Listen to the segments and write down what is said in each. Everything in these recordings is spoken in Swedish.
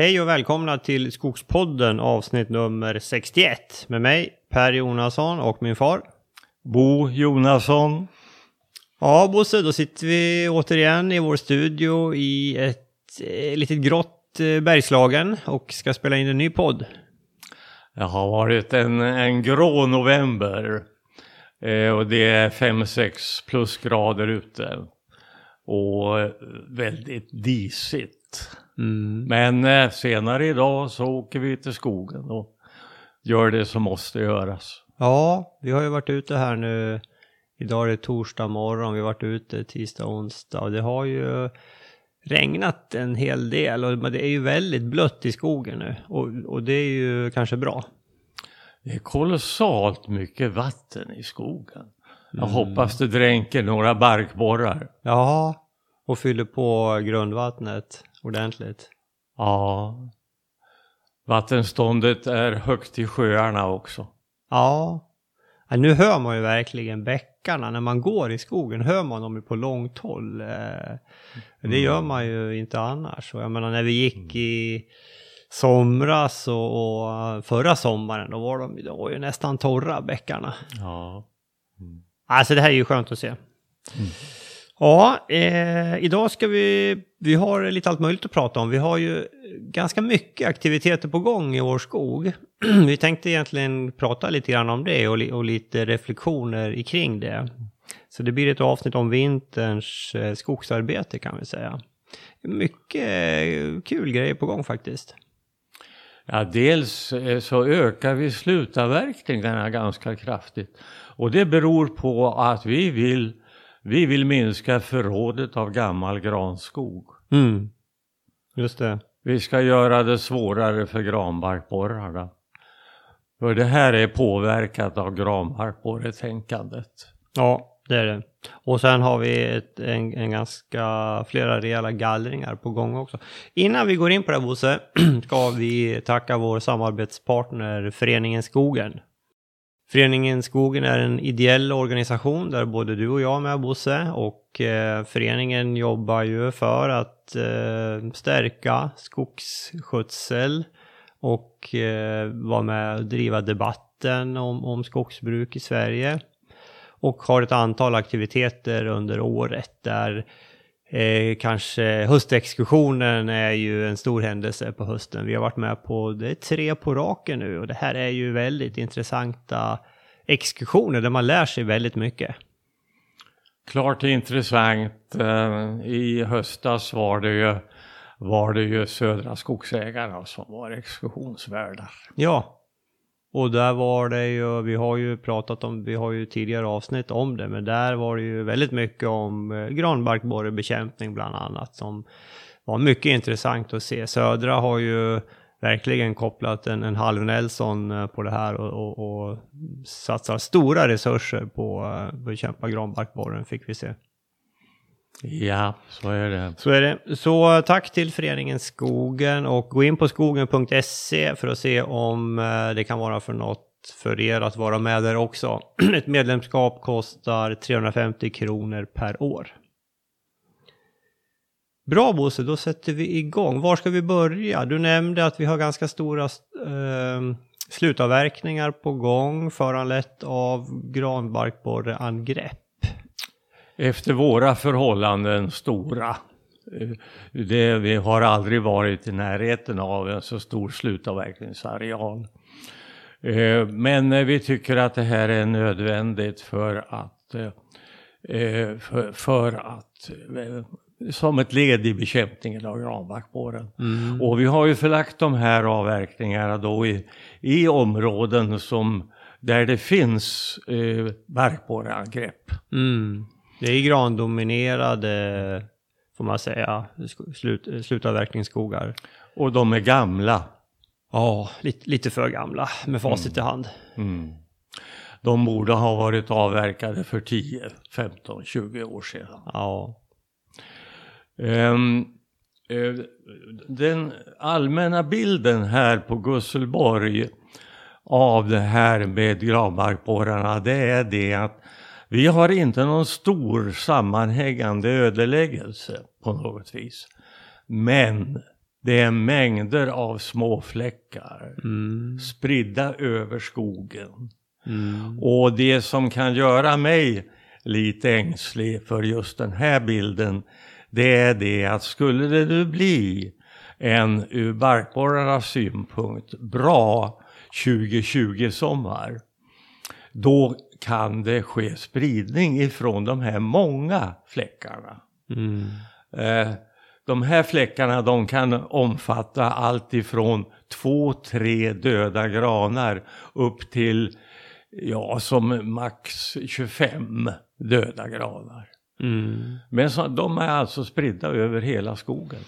Hej och välkomna till Skogspodden avsnitt nummer 61 med mig Per Jonasson och min far. Bo Jonasson. Ja Bosse, då sitter vi återigen i vår studio i ett eh, litet grått eh, Bergslagen och ska spela in en ny podd. Det har varit en, en grå november. Eh, och det är 5-6 plusgrader ute. Och eh, väldigt disigt. Mm. Men eh, senare idag så åker vi till skogen och gör det som måste göras. Ja, vi har ju varit ute här nu. Idag är det torsdag morgon, vi har varit ute tisdag, onsdag och det har ju regnat en hel del och det är ju väldigt blött i skogen nu och, och det är ju kanske bra. Det är kolossalt mycket vatten i skogen. Jag Mm. hoppas det dränker några barkborrar. Ja, och fyller på grundvattnet ordentligt. Ja. Vattenståndet är högt i sjöarna också. Ja. ja, nu hör man ju verkligen bäckarna. När man går i skogen hör man dem ju på långt håll. Eh, Det gör man ju inte annars. Och jag menar när vi gick i somras och, och förra sommaren, då var de då ju nästan torra bäckarna. Ja. Alltså det här är ju skönt att se. Ja, eh, idag ska vi, vi har lite allt möjligt att prata om. Vi har ju ganska mycket aktiviteter på gång i vår skog. vi tänkte egentligen prata lite grann om det och, li, och lite reflektioner kring det. Så det blir ett avsnitt om vinterns eh, skogsarbete kan vi säga. Mycket eh, kul grejer på gång faktiskt. Ja, dels eh, så ökar vi slutavverkningarna ganska kraftigt. Och det beror på att vi vill, vi vill minska förrådet av gammal granskog. Mm. Just det. Vi ska göra det svårare för granbarkborrarna. För det här är påverkat av granbarkborretänkandet. Ja, det är det. Och sen har vi ett, en, en ganska flera rejäla gallringar på gång också. Innan vi går in på det här Bosse, ska vi tacka vår samarbetspartner Föreningen Skogen. Föreningen Skogen är en ideell organisation där både du och jag är med Bosse och eh, föreningen jobbar ju för att eh, stärka skogsskötsel och eh, vara med och driva debatten om, om skogsbruk i Sverige och har ett antal aktiviteter under året där eh, kanske höstexkursionen är ju en stor händelse på hösten. Vi har varit med på, det är tre på raken nu och det här är ju väldigt intressanta exkursioner där man lär sig väldigt mycket. Klart intressant. Eh, I höstas var det ju, var det ju Södra Skogsägarna som var exkursionsvärdar. Ja, och där var det ju, vi har ju pratat om, vi har ju tidigare avsnitt om det, men där var det ju väldigt mycket om eh, granbarkborrebekämpning bland annat som var mycket intressant att se. Södra har ju verkligen kopplat en, en halv Nelson eh, på det här och, och, och satsar stora resurser på eh, att bekämpa granbarkborren fick vi se. Ja, så är det. Så är det. Så tack till föreningen Skogen och gå in på skogen.se för att se om eh, det kan vara för något för er att vara med där också. Ett medlemskap kostar 350 kronor per år. Bra Bosse, då sätter vi igång. Var ska vi börja? Du nämnde att vi har ganska stora eh, slutavverkningar på gång föranlett av granbarkborreangrepp. Efter våra förhållanden stora. Eh, Det, vi har aldrig varit i närheten av en så stor slutavverkningsareal. Eh, Men eh, vi tycker att det här är nödvändigt för att, för, för att som ett led i bekämpningen av granbarkborren. Och vi har ju förlagt de här avverkningarna då i, i områden som, där det finns eh, barkborreangrepp. Mm. Det är grandominerade, får man säga, slut, slutavverkningsskogar. Och de är gamla. Ja, lite, lite för gamla med facit i hand. Mm. De borde ha varit avverkade för 10, 15, 20 år sedan. Ja. Eh, den allmänna bilden här på Gusselborg av det här med granbarkborrarna det är det att vi har inte någon stor sammanhängande ödeläggelse på något vis. Men Det är mängder av små fläckar Mm. spridda över skogen. Mm. Och det som kan göra mig lite ängslig för just den här bilden det är det att skulle det nu bli en ur barkborrarnas synpunkt bra 2020-sommar då kan det ske spridning ifrån de här många fläckarna. Mm. Eh, de här fläckarna de kan omfatta allt ifrån två, tre döda granar upp till ja, som max 25 döda granar. Mm. Men så, de är alltså spridda över hela skogen.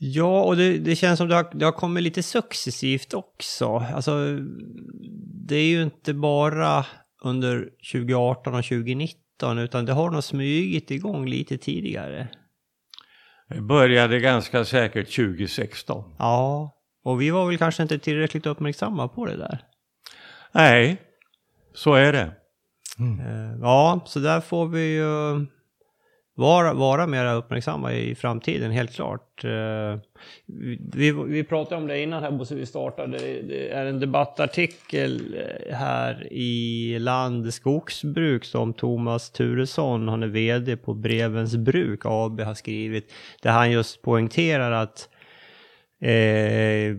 Ja, och det, det känns som det har, det har kommit lite successivt också. Alltså, det är ju inte bara under 2018 och 2019, utan det har nog smugit igång lite tidigare. Det började ganska säkert 2016. Ja, och vi var väl kanske inte tillräckligt uppmärksamma på det där. Nej, så är det. Eh, Ja, så där får vi ju vara, vara mer uppmärksamma i framtiden, helt klart. Eh, vi, vi pratade om det innan här Bosse, vi startade. Det är en debattartikel eh, här i Land Skogsbruk som Thomas Turesson, han är vd på Brevens Bruk AB, har skrivit. Där han just poängterar att eh,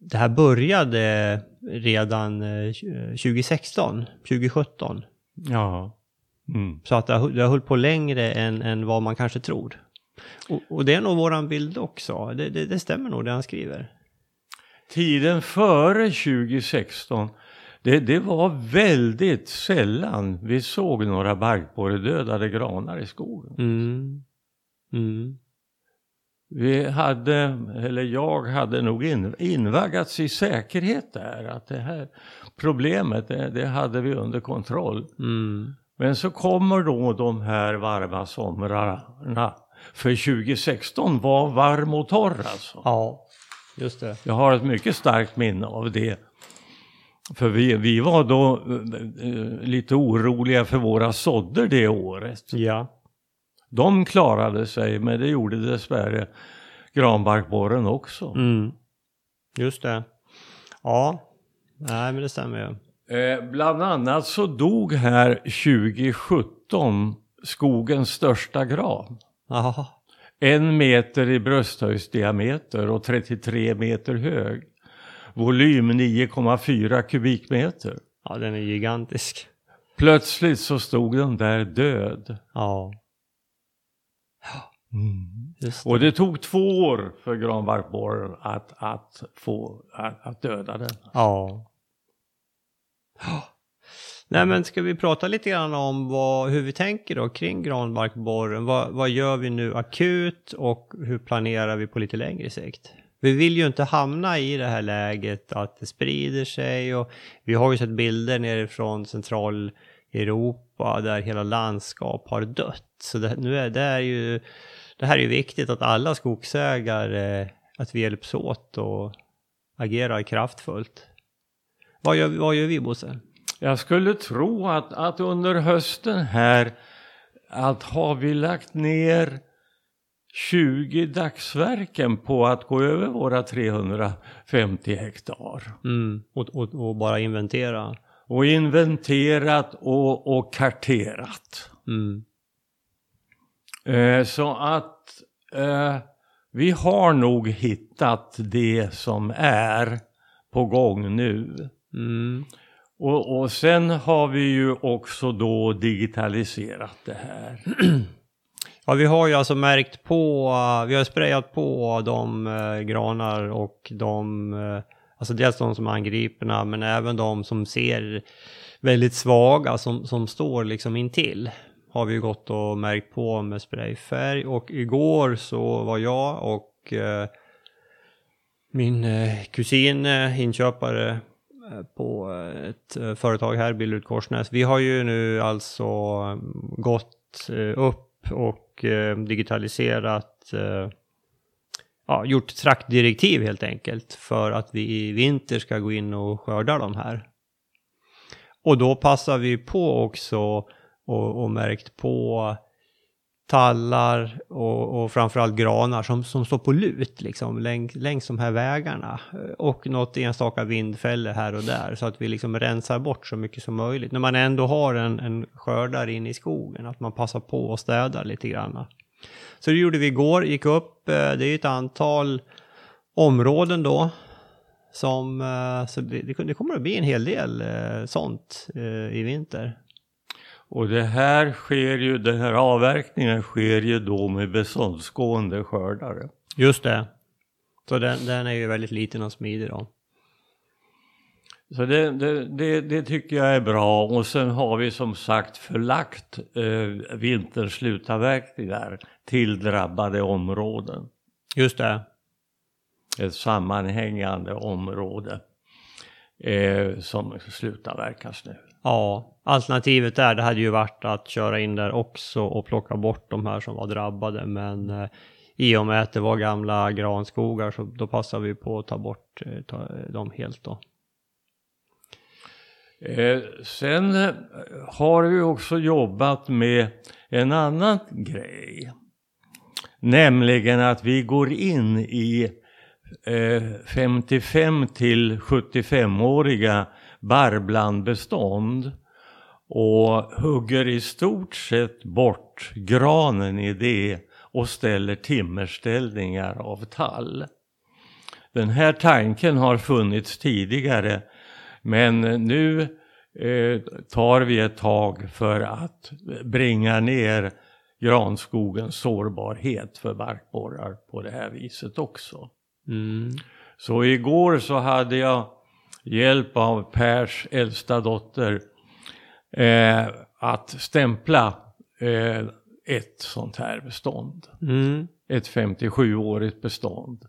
det här började redan eh, 2016, 2017. Ja. Mm. Så att det har, det har hållit på längre än, än vad man kanske tror. Och, och det är nog våran bild också. Det, det, det stämmer nog det han skriver. Tiden före 2016, det, det var väldigt sällan vi såg några barkborredödade granar i skogen. Mm. Mm. Vi hade, eller jag hade nog in, invaggats i säkerhet där, att det här problemet, det, det hade vi under kontroll. Mm. Men så kommer då de här varma somrarna. För 2016 var varm och torr alltså. Ja, just det. Jag har ett mycket starkt minne av det. För vi, vi var då eh, eh, lite oroliga för våra sådder det året. Ja. De klarade sig, men det gjorde dessvärre granbarkborren också. Mm. Just det. Ja. Nej, men det stämmer ju. Eh, bland annat så dog här 2017 skogens största gran. Jaha. En meter i brösthöjdsdiameter och 33 meter hög. Volym 9,4 kubikmeter. Ja, den är gigantisk. Plötsligt så stod den där död. Ja. Just det. Och det tog två år för granbarkborren att, att, få, att, att döda den. Ja. Nej men ska vi prata lite grann om vad, hur vi tänker då kring granbarkborren? Vad, vad gör vi nu akut och hur planerar vi på lite längre sikt? Vi vill ju inte hamna i det här läget att det sprider sig och vi har ju sett bilder nerifrån centraleuropa där hela landskap har dött. Så det, nu är, det, är ju, det här är ju viktigt att alla skogsägare, att vi hjälps åt och agerar kraftfullt. Vad gör, vad gör vi Bosse? Jag skulle tro att, att under hösten här att har vi lagt ner 20 dagsverken på att gå över våra 350 hektar. Mm. Och, och, och bara inventera. Och inventerat och, och karterat. Mm. Eh, så att eh, vi har nog hittat det som är på gång nu. Mm. Och, och sen har vi ju också då digitaliserat det här. Ja, vi har ju alltså märkt på, vi har sprayat på de uh, granar och de, uh, alltså dels de som är angriperna men även de som ser väldigt svaga som, som står liksom intill. Har vi gått och märkt på med sprayfärg och igår så var jag och uh, min uh, kusin, uh, inköpare Eh, på ett eh, företag här, Billerud Korsnäs. Vi har ju nu alltså gått eh, upp och digitaliserat, ja, gjort traktdirektiv helt enkelt för att vi i vinter ska gå in och skörda de här. Och då passar vi på också och, och märkt på tallar och, och framförallt granar som, som står på lut liksom, längs, längs de här vägarna. Eh, och något enstaka vindfälle här och där så att vi liksom rensar bort så mycket som möjligt. När man ändå har en, en skördare inne i skogen, att man passar på och städar lite grann. Så det gjorde vi igår, gick upp, eh, det är ett antal områden då. Som, eh, så det, det kommer att bli en hel del sånt i vinter. Och det här sker ju, den här avverkningen sker ju då med beståndsgående skördare. Just det. Så den, den är ju väldigt liten och smidig då. Så det, det, det, det, tycker jag är bra och sen har vi som sagt förlagt eh, vinterns slutavverkningar till drabbade områden. Just det. Ett sammanhängande område eh, som slutavverkas nu. Ja, alternativet där det hade ju varit att köra in där också och plocka bort de här som var drabbade. Men eh, i och med att det var gamla granskogar så då passade vi på att ta bort eh, ta, dem helt då. Eh, sen eh, har vi också jobbat med en annan grej. Nämligen att vi går in i eh, 55 till 75-åriga barrblandbestånd och hugger i stort sett bort granen i det och ställer timmerställningar av tall. Den här tanken har funnits tidigare men nu eh, tar vi ett tag för att bringa ner granskogens sårbarhet för barkborrar på det här viset också. Mm. Så igår så hade jag hjälp av Pers äldsta dotter eh, att stämpla eh, ett sånt här bestånd. Mm. Ett 57-årigt bestånd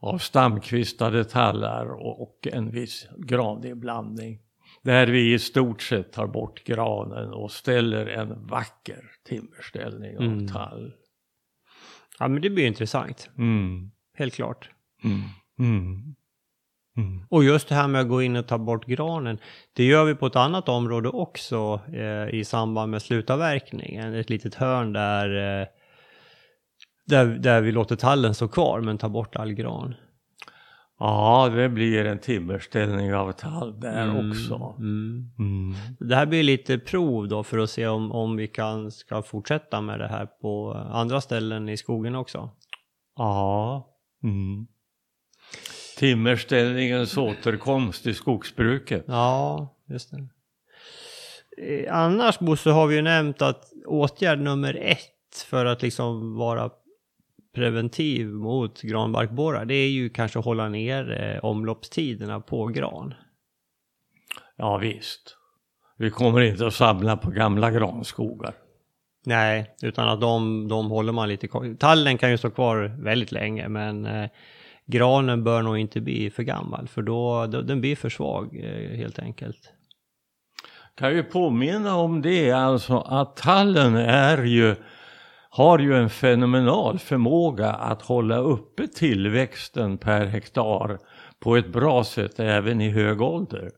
av stamkvistade tallar och, och en viss graninblandning. Där vi i stort sett tar bort granen och ställer en vacker timmerställning av mm. tall. Ja men det blir intressant. Mm. Helt klart. Mm. Mm. Och just det här med att gå in och ta bort granen, det gör vi på ett annat område också eh, i samband med slutavverkningen. Ett litet hörn där, eh, där, där vi låter tallen stå kvar men tar bort all gran. Ja, det blir en timmerställning av tall där mm. också. Mm. Mm. Det här blir lite prov då för att se om, om vi kan, ska fortsätta med det här på andra ställen i skogen också. Ja. Mm. Timmerställningens återkomst i skogsbruket. Ja, just det. Eh, annars Bosse har vi ju nämnt att åtgärd nummer ett för att liksom vara preventiv mot granbarkborrar det är ju kanske att hålla ner eh, omloppstiderna på gran. Ja visst. Vi kommer inte att samla på gamla granskogar. Nej, utan att de, de håller man lite kvar. Tallen kan ju stå kvar väldigt länge men eh, granen bör nog inte bli för gammal för då, då den blir för svag eh, helt enkelt. Kan ju påminna om det alltså att tallen är ju har ju en fenomenal förmåga att hålla uppe tillväxten per hektar på ett bra sätt även i hög ålder.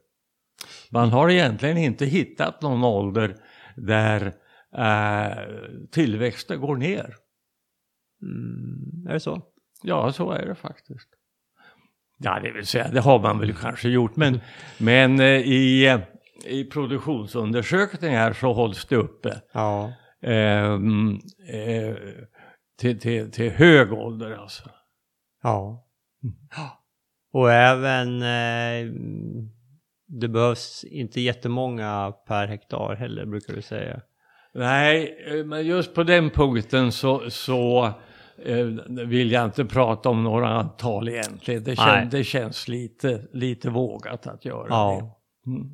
Man har egentligen inte hittat någon ålder där eh, tillväxten går ner. Mm, är det så? Ja, så är det faktiskt. Ja, det vill säga, det har man väl kanske gjort, men, men eh, i, eh, i produktionsundersökningar så hålls det uppe. Ja. Eh, eh, till, till, till hög ålder alltså. Ja. Mm. Och även, eh, det behövs inte jättemånga per hektar heller brukar du säga. Nej, eh, men just på den punkten så, så vill jag inte prata om några antal egentligen. Det, kän, det känns lite, lite vågat att göra ja. det. Mm.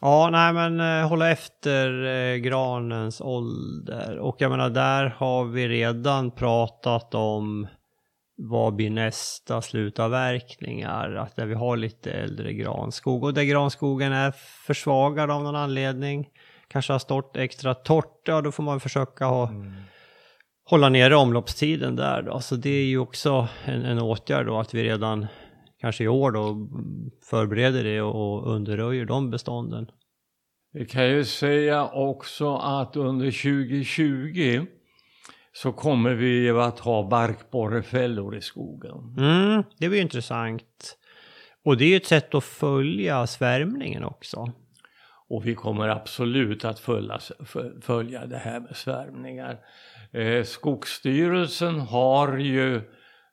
Ja, nej men eh, hålla efter eh, granens ålder. Och jag menar, där har vi redan pratat om vad blir nästa slutavverkningar? Att där vi har lite äldre granskog och där granskogen är försvagad av någon anledning. Kanske har stått extra torrt, ja då får man försöka ha mm hålla nere omloppstiden där då. Så det är ju också en, en åtgärd då att vi redan kanske i år då förbereder det och underröjer de bestånden. Vi kan ju säga också att under 2020 så kommer vi att ha barkborrefällor i skogen. Mm, det blir intressant. Och det är ju ett sätt att följa svärmningen också. Och vi kommer absolut att följa, följa det här med svärmningar. Eh, Skogsstyrelsen har ju,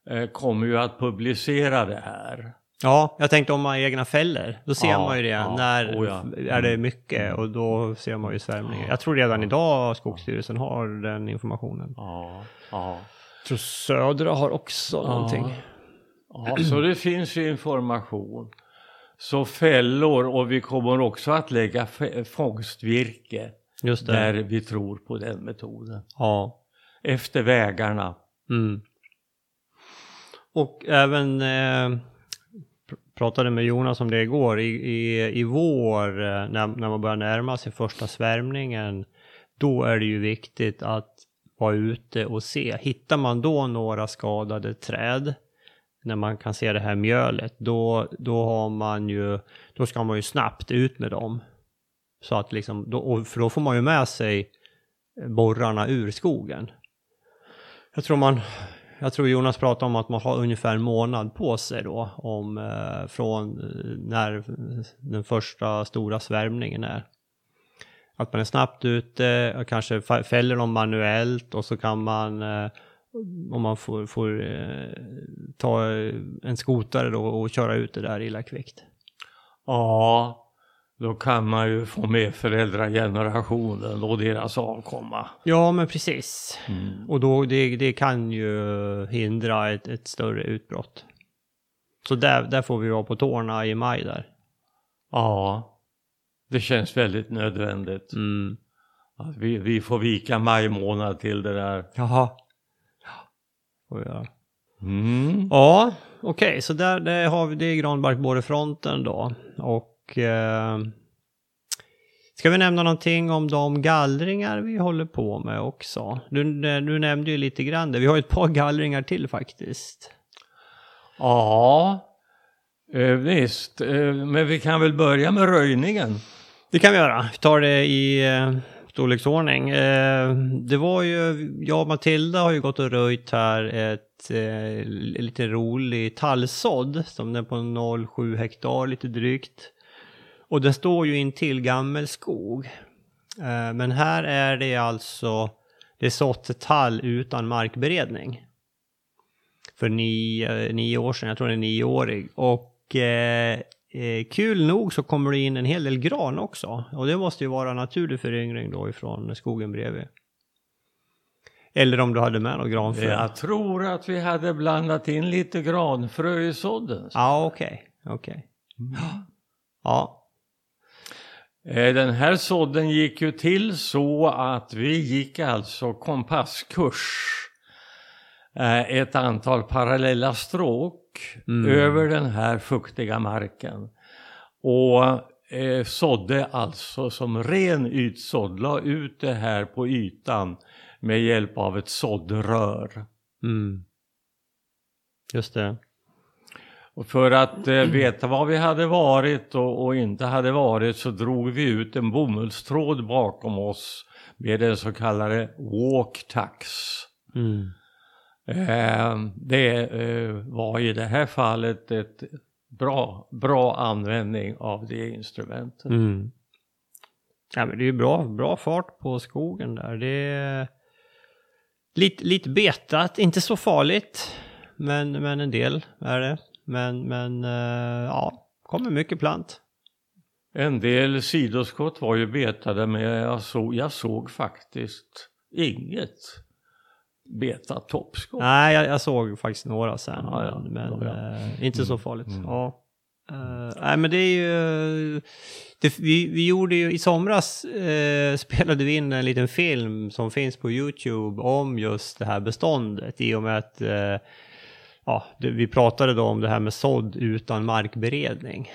eh, kommer ju att publicera det här. Ja, jag tänkte om man har egna fällor. Då ser Ja, man ju det. ja, när oh ja. är det mycket och då ser man ju svärmningen. Jag tror redan idag Skogsstyrelsen har den informationen. Ja, ja. Jag tror Södra har också någonting. Ja, så det finns ju information. Så fällor och vi kommer också att lägga fångstvirke Just det. där vi tror på den metoden. Ja. Efter vägarna. Mm. Och även eh, pr- pratade med Jonas om det igår. I, i, i vår, eh, när, när man börjar närma sig första svärmningen, då är det ju viktigt att vara ute och se. Hittar man då några skadade träd, när man kan se det här mjölet, då, då har man ju, då ska man ju snabbt ut med dem. Så att liksom, då, för då får man ju med sig borrarna ur skogen. Jag tror man, jag tror Jonas pratade om att man har ungefär en månad på sig då om eh, från eh, när den första stora svärmningen är. Att man är snabbt ute, och kanske fäller dem manuellt och så kan man eh, om man får, får eh, ta en skotare då och köra ut det där illa kvickt. Ja, då kan man ju få med föräldragenerationen och deras avkomma. Ja, men precis. Mm. Och då, det, det kan ju hindra ett, ett större utbrott. Så där, där får vi vara på tårna i maj där. Ja, det känns väldigt nödvändigt. Mm. Att vi, vi får vika maj månad till det där. Jaha. Ja, får göra. Mm. Ja, okej, så där, där har vi det är granbarkborrefronten då. Och eh, ska vi nämna någonting om de gallringar vi håller på med också? Du, du nämnde ju lite grann det. Vi har ju ett par gallringar till faktiskt. Ja, eh, visst. Eh, men vi kan väl börja med röjningen. Det kan vi göra. Vi tar det i eh, storleksordning. Eh, det var ju, jag och Matilda har ju gått och röjt här ett eh, lite rolig tallsådd som är på 0,7 hektar lite drygt. Och den står ju intill gammelskog. Eh, men här är det alltså, det är sått tall utan markberedning. För nio, nio år sedan, jag tror den är nioårig. Och eh, eh, kul nog så kommer det in en hel del gran också. Och det måste ju vara naturlig föryngring då ifrån skogen bredvid. Eller om du hade med något granfrö. Ja, Jag tror att vi hade blandat in lite granfrö i sådden. ah, okej. okej. Ja. Eh, Den här sådden gick ju till så att vi gick alltså kompasskurs. Eh, Ett antal parallella stråk Mm. över den här fuktiga marken. Och eh, sådde alltså som ren ytsådd, la ut det här på ytan med hjälp av ett såddrör. Mm. Just det. Och för att eh, veta var vi hade varit och, och inte hade varit så drog vi ut en bomullstråd bakom oss med den så kallade walk-tax. Mm. Eh, det eh, var i det här fallet ett bra, bra användning av det instrumentet. Mm. Ja, men det är ju bra, bra fart på skogen där. Det är lite, lite betat, inte så farligt, men, men en del är det. Men, men eh, ja, kommer mycket plant. En del sidoskott var ju betade men jag såg, jag såg faktiskt inget betat toppskott. Nej, jag, jag såg faktiskt några sen, Ja, ja. men, Ja, ja. eh, inte så farligt. Mm. Ja. Eh, nej, men det är ju... Det, vi, vi gjorde ju i somras eh, spelade vi in en liten film som finns på Youtube om just det här beståndet i och med att eh, ja, det, vi pratade då om det här med sådd utan markberedning.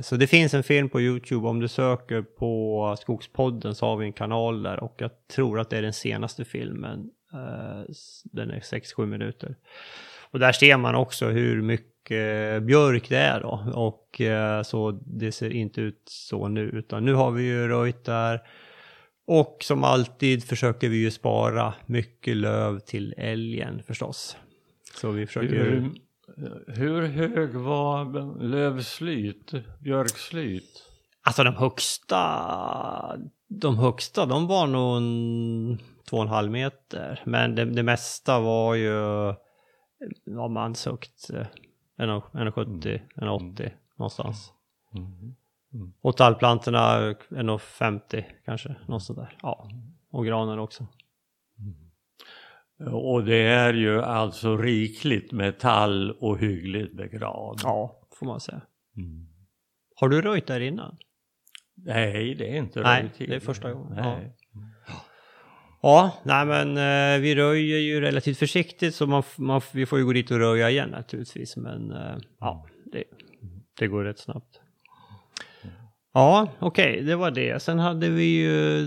Så det finns en film på Youtube, om du söker på Skogspodden så har vi en kanal där och jag tror att det är den senaste filmen. Eh, den är 6-7 minuter. Och där ser man också hur mycket björk det är då. Och eh, så det ser inte ut så nu, utan nu har vi ju röjt där. Och som alltid försöker vi ju spara mycket löv till älgen förstås. Så vi försöker Hur, hur hög var lövslyt, björkslyt? Alltså de högsta, de högsta de var nog en, två och en halv meter. Men det, det mesta var ju ja, manshögt. 1,70, 1,80 någonstans. Mm. Mm. Och tallplantorna 1,50 kanske, något sådär. Ja, och granen också. Mm. Och det är ju alltså rikligt med tall och hyggligt med gran. Ja, får man säga. Mm. Har du röjt där innan? Nej, det är inte Nej, röjt. Nej, det är första gången. Nej. Ja. Ja, nej men eh, vi röjer ju relativt försiktigt så man, man, vi får ju gå dit och röja igen naturligtvis. Men eh, ja, det, det går rätt snabbt. Ja, okej, okay, det var det. Sen hade vi ju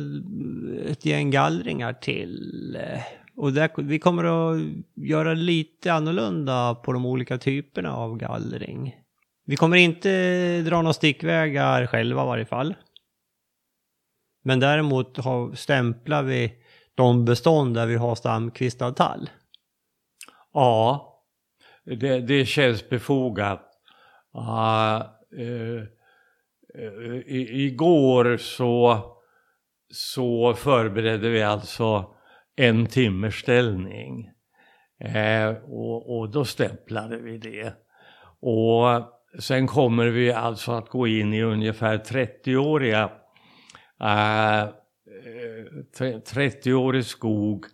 ett gäng gallringar till. Eh, och där, vi kommer att göra lite annorlunda på de olika typerna av gallring. Vi kommer inte dra några stickvägar själva i varje fall. Men däremot har, stämplar vi de bestånd där vi har stamkvistad tall. Ja, det, det känns befogat. Uh, uh, uh, i, igår så, så förberedde vi alltså en timmerställning. Eh, och, och då stämplade vi det. Och sen kommer vi alltså att gå in i ungefär 30-åriga 30-årig skog,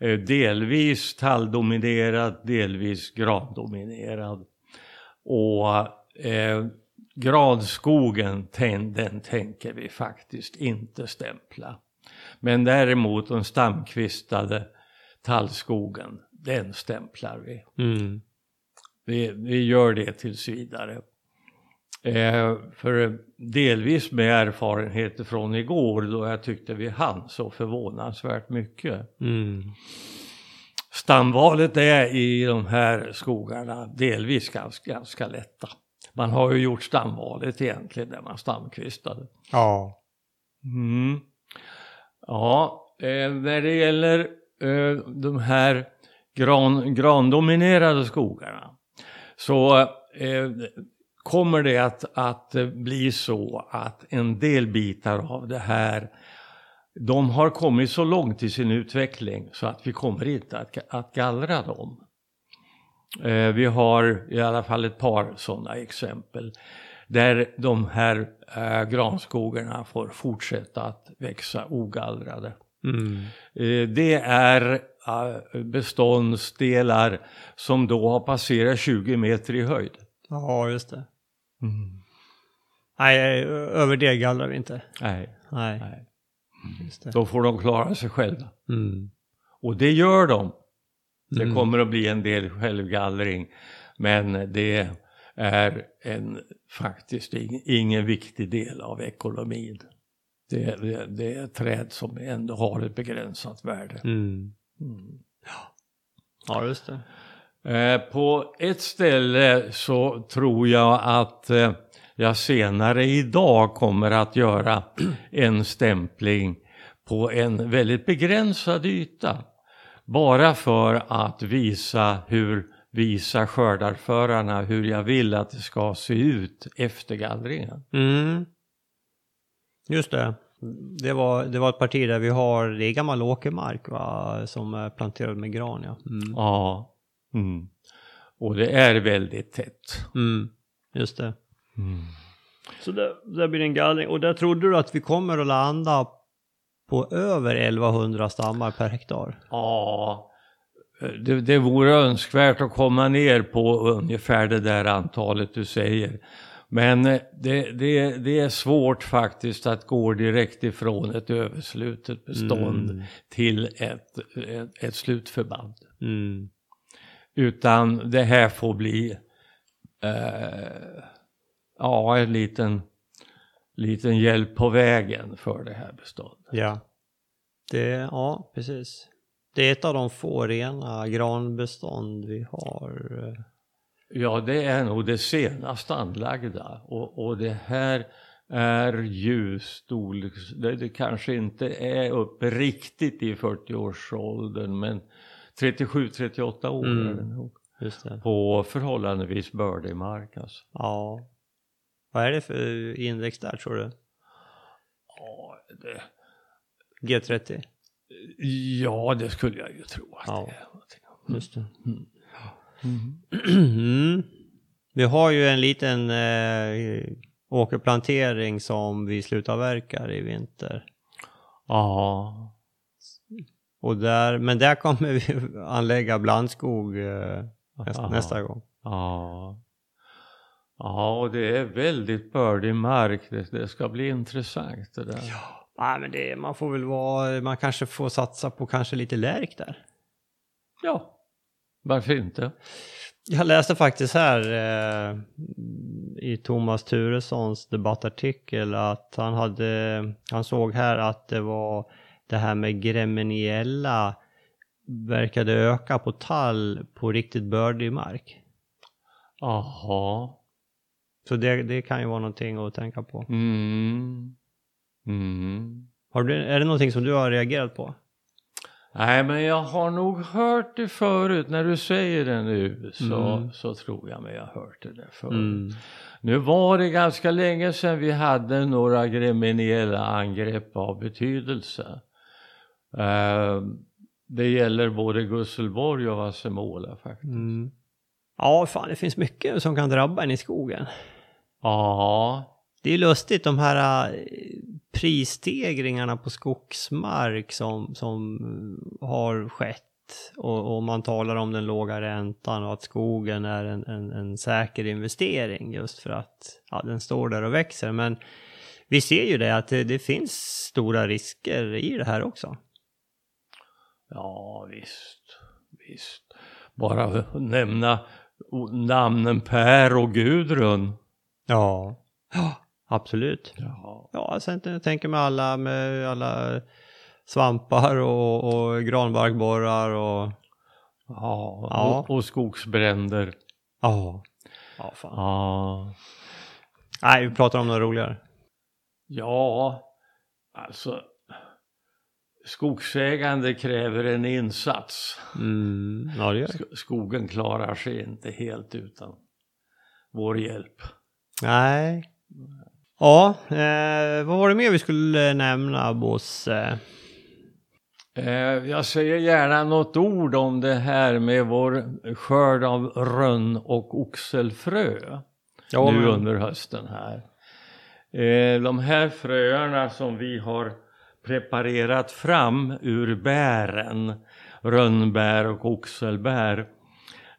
eh, delvis talldominerad, delvis grandominerad. Och eh, granskogen, den, den tänker vi faktiskt inte stämpla. Men däremot den stamkvistade tallskogen, den stämplar vi. Mm. vi. Vi gör det tills vidare. Eh, för delvis med erfarenheter från igår då jag tyckte vi hann så förvånansvärt mycket. Mm. Stamvalet är i de här skogarna delvis ganska, ganska lätta. Man har ju gjort stamvalet egentligen när man stamkvistade. Ja. Mm. Ja, eh, när det gäller eh, de här gran, grandominerade skogarna så eh, kommer det att, att bli så att en del bitar av det här de har kommit så långt i sin utveckling så att vi kommer inte att, att gallra dem. Eh, vi har i alla fall ett par sådana exempel där de här eh, granskogarna får fortsätta att växa ogallrade. Mm. Eh, det är eh, beståndsdelar som då har passerat 20 meter i höjd. Ja, just det. Mm. Nej, över det gallrar vi inte. Nej. Nej. Nej. Då får de klara sig själva. Mm. Och det gör de. Det mm. kommer att bli en del självgallring. Men det är en, faktiskt ingen viktig del av ekonomin. Det, det, det är träd som ändå har ett begränsat värde. Mm. Mm. Ja, just det. Eh, på ett ställe så tror jag att eh, jag senare idag kommer att göra en stämpling på en väldigt begränsad yta. Bara för att visa hur visa skördarförarna hur jag vill att det ska se ut efter gallringen. Mm. Just det. Det var, det var ett parti där vi har, det är gammal åkermark va, som är planterad med gran ja. Mm. Ja. Mm. Och det är väldigt tätt. Mm. Just det. Mm. Så där, där blir det en gallring. Och där trodde du att vi kommer att landa på över 1100 stammar per hektar? Ja, det, det vore önskvärt att komma ner på ungefär det där antalet du säger. Men det, det, det är svårt faktiskt att gå direkt ifrån ett överslutet bestånd mm. till ett, ett, ett slutförband. Mm. Utan det här får bli eh, ja, en liten, liten hjälp på vägen för det här beståndet. Ja, det, ja precis. Det är ett av de få rena granbestånd vi har. Ja, det är nog det senast anlagda och, och det här är ju storleks... Det, det kanske inte är uppe riktigt i 40-årsåldern men 37-38 år Mm. är det nog. Det. På förhållandevis bördig mark alltså. Ja. Vad är det för index där tror du? Ja, det, G30? ja, det skulle jag ju tro att Ja. det är. någonting. Just det. Mm. Mm. Vi har ju en liten eh, åkerplantering som vi slutavverkar i vinter. Ja, Och där, men där kommer vi anlägga blandskog eh, nästa, Ja. nästa gång. ja. Ja, och det är väldigt bördig mark. Det, det ska bli intressant det där. Nej, men det, man får väl vara, man kanske får satsa på kanske lite lärk där. Ja, varför inte? Jag läste faktiskt här eh, i Thomas Turessons debattartikel att han hade, han såg här att det var det här med gremmeniella verkade öka på tall på riktigt bördig mark. Jaha. Så det, det kan ju vara någonting att tänka på. Mm. Mm. Har du, är det någonting som du har reagerat på? Nej, men jag har nog hört det förut. När du säger det nu så, Mm. så tror jag mig jag har hört det där förut. Mm. Nu var det ganska länge sedan vi hade några gremeniella angrepp av betydelse. Eh, det gäller både Gusselborg och Vassemåla faktiskt. Mm. Ja, fan det finns mycket som kan drabba en i skogen. Ja, Det är lustigt de här eh, prisstegringarna på skogsmark som, som har skett. Och, och man talar om den låga räntan och att skogen är en, en, en säker investering just för att ja, den står där och växer. Men vi ser ju det att det, det finns stora risker i det här också. Ja visst, visst. Bara nämna namnen Per och Gudrun. Ja, ja absolut. Ja, Ja, alltså, tänker- jag tänker med alla, med alla svampar och, och granbarkborrar och ja, Ja. Och, och skogsbränder. ja. Ja, fan. Ja, Nej, vi pratar om något roligare. ja, alltså skogsägande kräver en insats. Mm, ja, Skogen klarar sig inte helt utan vår hjälp. Nej. Ja, eh, vad var det mer vi skulle nämna, Bosse? Eh, jag säger gärna något ord om det här med vår skörd av rönn och oxelfrö Ja, nu men- under hösten här. Eh, de här fröerna som vi har preparerat fram ur bären, rönnbär och oxelbär,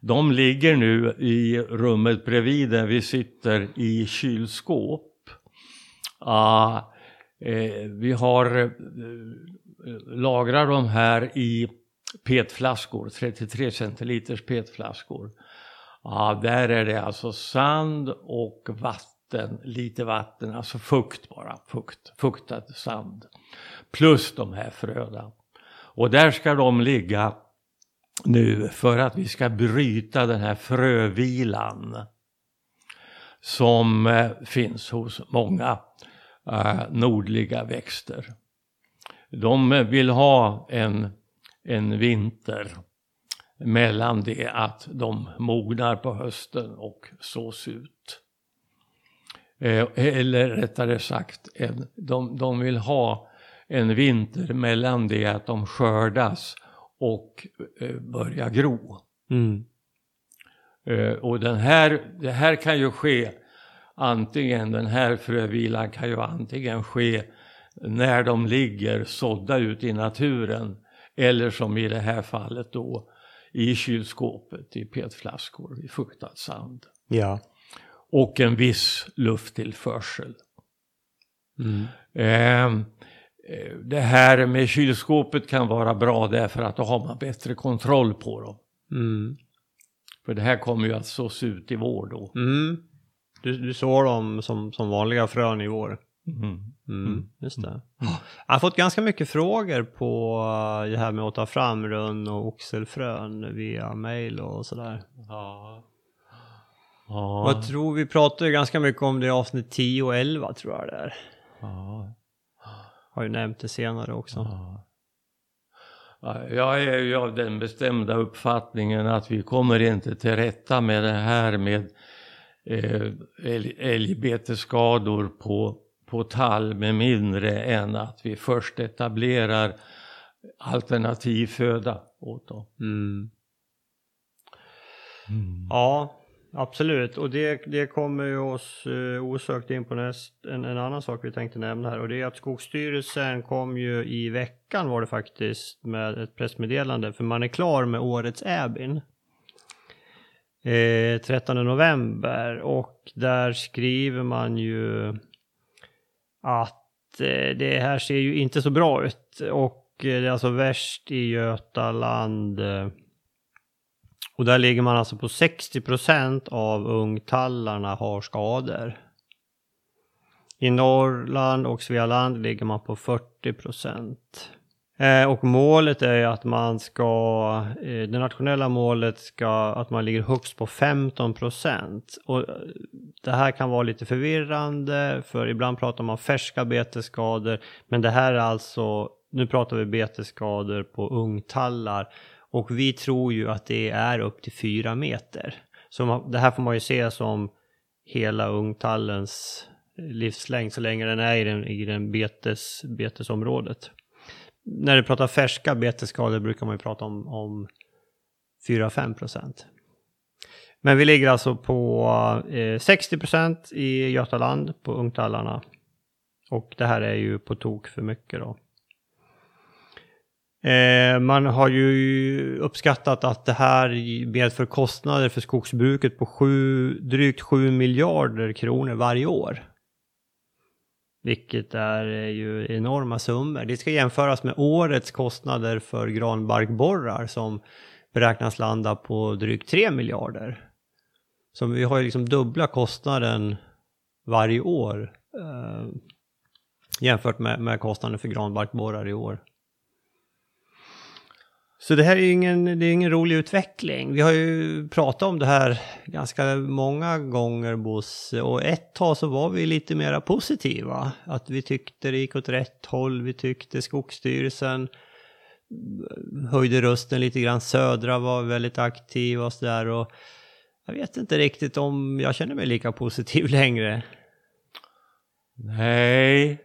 de ligger nu i rummet bredvid där vi sitter i kylskåp. Ah, eh, vi har eh, lagrar de här i petflaskor, 33 centiliters petflaskor. Ah, där är det alltså sand och vatten, lite vatten, alltså fukt bara, fukt, fuktad sand. Plus de här fröna. Och där ska de ligga nu för att vi ska bryta den här frövilan som eh, finns hos många eh, nordliga växter. De vill ha en, en vinter mellan det att de mognar på hösten och sås ut. Eh, eller rättare sagt, de, de vill ha en vinter mellan det att de skördas och eh, börjar gro. Mm. Eh, och den här, det här kan ju ske antingen, den här frövilan kan ju antingen ske när de ligger sådda ut i naturen eller som i det här fallet då i kylskåpet i petflaskor i fuktad sand. Ja. Och en viss lufttillförsel. Mm. Eh, eh, det här med kylskåpet kan vara bra därför att då har man bättre kontroll på dem. Mm. För det här kommer ju att sås ut i vår då. Mm. Du, du såg dem som, som vanliga frön i vår. Mm. Mm, just det. Jag har fått ganska mycket frågor på eh, det här med att ta fram rönn och oxelfrön via mail och sådär. Ja. Ja, Vad tror vi? pratar ju ganska mycket om det i avsnitt 10 och 11 tror jag det är. ja, Har ju nämnt det senare också. ja. Ja, Jag är ju av den bestämda uppfattningen att vi kommer inte till rätta med det här med eh, älg, älgbetesskador på, på tall med mindre än att vi först etablerar alternativ föda åt dem. Mm. Ja, absolut. Och det, det kommer ju oss eh, osökt in på näst, en, en annan sak vi tänkte nämna här. Och det är att Skogsstyrelsen kom ju i veckan var det faktiskt med ett pressmeddelande. För man är klar med årets Äbin. Eh, 13 november. Och där skriver man ju att eh, det här ser ju inte så bra ut. Och eh, det är alltså värst i Götaland. Eh, och där ligger man alltså på 60% av ungtallarna har skador. I Norrland och Svealand ligger man på 40 eh, Och målet är att man ska, eh, det nationella målet ska, att man ligger högst på 15 Och eh, det här kan vara lite förvirrande för ibland pratar man färska betesskador men det här är alltså, nu pratar vi betesskador på ungtallar och vi tror ju att det är upp till fyra meter. Så man, det här får man ju se som hela ungtallens livslängd så länge den är i den, i den betes, betesområdet. När du pratar färska betesskador brukar man ju prata om, om 4-5 procent. Men vi ligger alltså på eh, 60 procent i Götaland på ungtallarna. Och det här är ju på tok för mycket då. Eh, man har ju uppskattat att det här medför kostnader för skogsbruket på sju, drygt 7 miljarder kronor varje år. Vilket är eh, ju enorma summor. Det ska jämföras med årets kostnader för granbarkborrar som beräknas landa på drygt 3 miljarder. Så vi har ju liksom dubbla kostnaden varje år eh, jämfört med, med kostnaden för granbarkborrar i år. Så det här är ju ingen, det är ingen rolig utveckling. Vi har ju pratat om det här ganska många gånger Bosse och ett tag så var vi lite mera positiva. Att vi tyckte det gick åt rätt håll, vi tyckte Skogsstyrelsen höjde rösten lite grann, Södra var väldigt aktiva och sådär och jag vet inte riktigt om jag känner mig lika positiv längre. Nej,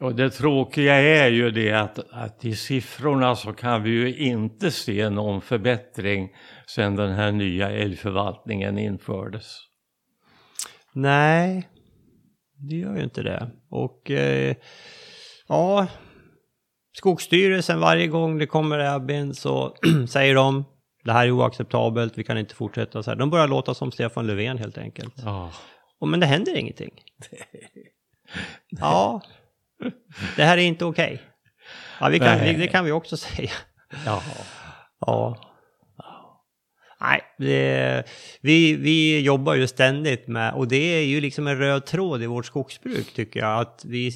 och det tråkiga är ju det att, att i siffrorna så kan vi ju inte se någon förbättring sedan den här nya älgförvaltningen infördes. Nej, det gör ju inte det. Och eh, ja, Skogsstyrelsen varje gång det kommer Abin så säger de det här är oacceptabelt, vi kan inte fortsätta så här. De börjar låta som Stefan Löfven helt enkelt. Ja. Och, men det händer ingenting. ja, det här är inte okej. Ja, vi kan, det kan vi också säga. Ja. Ja. Nej, det, vi, vi jobbar ju ständigt med, och det är ju liksom en röd tråd i vårt skogsbruk tycker jag, att vi,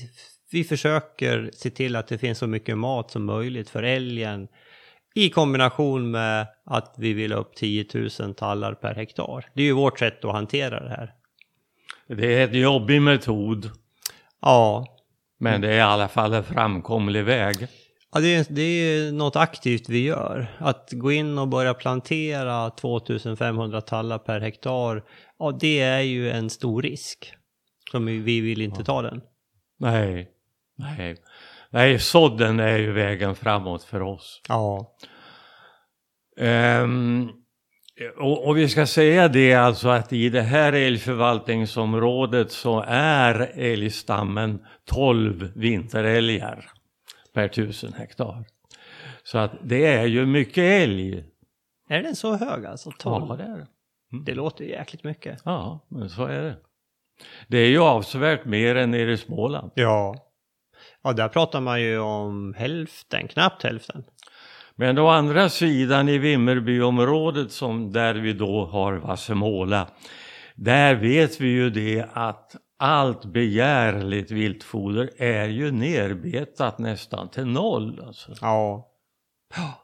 vi försöker se till att det finns så mycket mat som möjligt för älgen i kombination med att vi vill ha upp 10 000 tallar per hektar. Det är ju vårt sätt att hantera det här. Det är en jobbig metod, Ja, men det är i alla fall en framkomlig väg. Ja, det är, det är något aktivt vi gör. Att gå in och börja plantera 2500 tallar per hektar, ja det är ju en stor risk. Som vi, vi vill inte ta den. Nej, nej. Nej, sådden är ju vägen framåt för oss. Ja. Ehm, och, och vi ska säga det alltså att i det här älgförvaltningsområdet så är älgstammen 12 vinterälgar per tusen hektar. Så att det är ju mycket älg. Är den så hög alltså? 12? Ja, det är det. Det låter jäkligt mycket. Ja, men så är det. Det är ju avsevärt mer än nere i Småland. Ja. Ja, där pratar man ju om hälften, knappt hälften. Men å andra sidan i Vimmerbyområdet som där vi då har Vassemåla, där vet vi ju det att allt begärligt viltfoder är ju nerbetat nästan till noll. Alltså. Ja. Ja.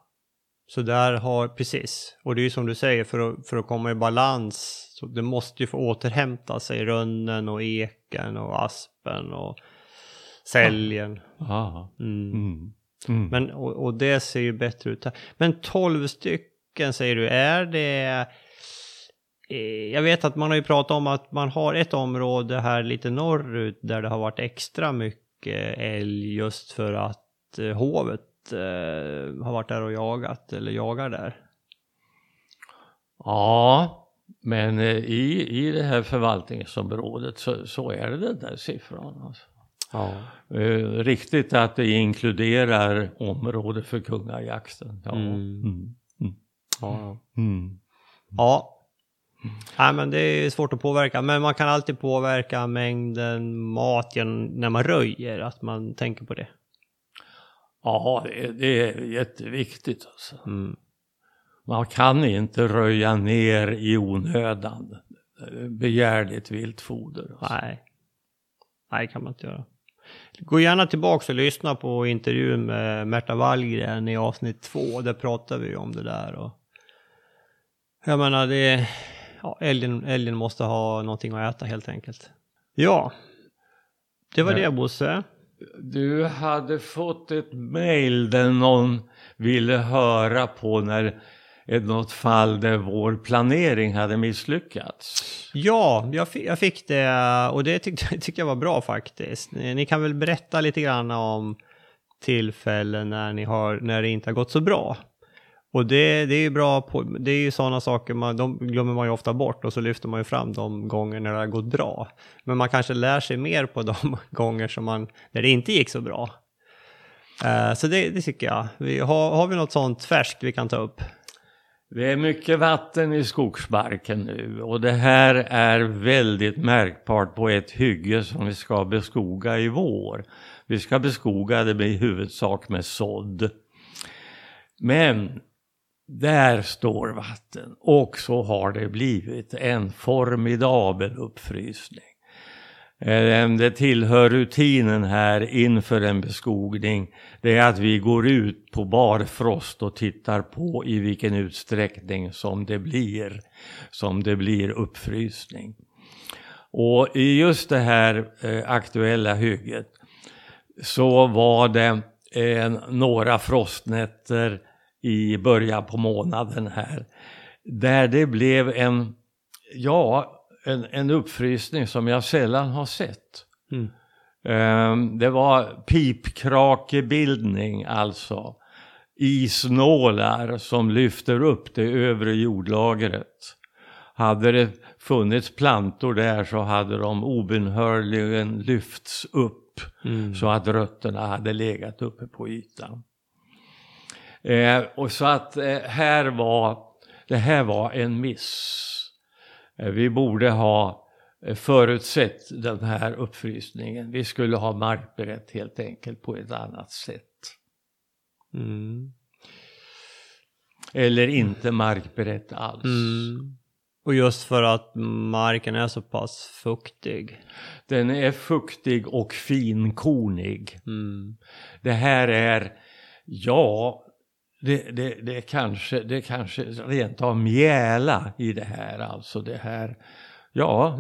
Så där har, precis, och det är ju som du säger, för att, för att komma i balans, så det måste ju få återhämta sig, rönnen och eken och aspen och säljen. Ja. Mm. Mm. Mm. Men, och, och det ser ju bättre ut. Men 12 stycken säger du, är det... eh, Jag vet att man har ju pratat om att man har ett område här lite norrut där det har varit extra mycket älg just för att eh, hovet eh, har varit där och jagat eller jagar där. Ja, men i, i det här förvaltningsområdet så, så är det den där siffran. Alltså. Ja. Eh, riktigt att det inkluderar område för kungajakten. Ja. Mm. Mm. Mm. Ja. Mm. ja. Nej, men det är svårt att påverka, men man kan alltid påverka mängden mat när man röjer, att man tänker på det. Ja, det, det är jätteviktigt. Alltså. Mm. Man kan inte röja ner i onödan begärligt viltfoder. Alltså. Nej. Nej, det kan man inte göra. Gå gärna tillbaka och lyssna på intervjun med Märta Wallgren i avsnitt två. Där pratar vi om det där. Och jag menar, det, ja, älgen, älgen måste ha någonting att äta helt enkelt. Ja, det var det Bosse. Du hade fått ett mail där någon ville höra på när något fall där vår planering hade misslyckats. Ja, jag fick, jag fick det och det tyckte, tyckte jag var bra faktiskt. Ni, ni kan väl berätta lite grann om tillfällen när, ni har, när det inte har gått så bra. Och det, det är ju bra, på, det är ju sådana saker, man, de glömmer man ju ofta bort och så lyfter man ju fram de gånger när det har gått bra. Men man kanske lär sig mer på de gånger som man, när det inte gick så bra. Uh, så det, det tycker jag. Vi, har, har vi något sånt färskt vi kan ta upp? Det är mycket vatten i skogsmarken nu och det här är väldigt märkbart på ett hygge som vi ska beskoga i vår. Vi ska beskoga det med i huvudsak med sådd. Men där står vatten och så har det blivit en formidabel uppfrysning. Eh, det tillhör rutinen här inför en beskogning. Det är att vi går ut på barfrost och tittar på i vilken utsträckning som det blir, som det blir uppfrysning. Och i just det här eh, aktuella hygget så var det eh, några frostnätter i början på månaden här. Där det blev en, ja, en, en uppfrysning som jag sällan har sett. Mm. Ehm, det var pipkrakebildning alltså. Isnålar som lyfter upp det övre jordlagret. Hade det funnits plantor där så hade de obönhörligen lyfts upp Mm. så att rötterna hade legat uppe på ytan. Eh, och så att eh, här var, det här var en miss. Eh, vi borde ha eh, förutsett den här uppfrysningen. Vi skulle ha markberett helt enkelt på ett annat sätt. Mm. Eller inte markberett alls. Mm. Och just för att marken är så pass fuktig. Den är fuktig och finkornig. Mm. Det här är, ja, det, det, det, kanske, det kanske rent av mjäla i det här. Alltså det här, ja,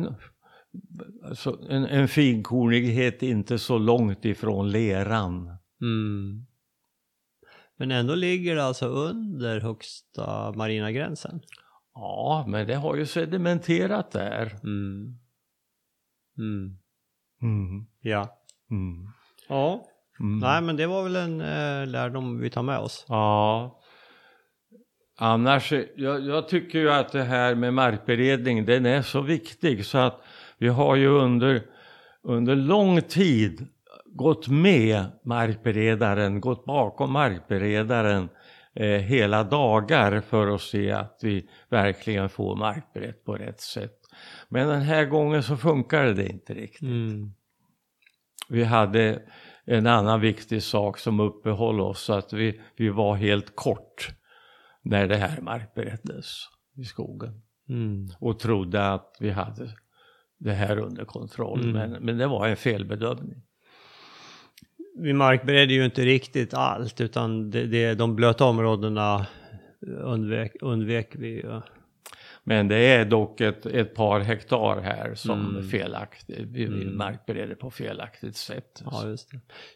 alltså en, en finkornighet inte så långt ifrån leran. Mm. Men ändå ligger det alltså under högsta marina gränsen. Ja, men det har ju sedimenterat där. Mm. Mm. Mm. Ja. Mm. Ja. Mm. Nej men det var väl en eh, lärdom vi tar med oss. Ja. Annars, jag, jag tycker ju att det här med markberedning, den är så viktig så att vi har ju under, under lång tid gått med markberedaren, gått bakom markberedaren eh, hela dagar för att se att vi verkligen får markberett på rätt sätt. Men den här gången så funkar det inte riktigt. Mm. Vi hade en annan viktig sak som uppehöll oss så att vi, vi var helt kort när det här markbereddes i skogen Mm. och trodde att vi hade det här under kontroll. Mm. Men, men det var en felbedömning. Vi markberedde ju inte riktigt allt utan det, det, de blöta områdena undvek, undvek vi. Men det är dock ett, ett par hektar här som Mm. felaktigt, vi Mm. markbereder på felaktigt sätt. Ja.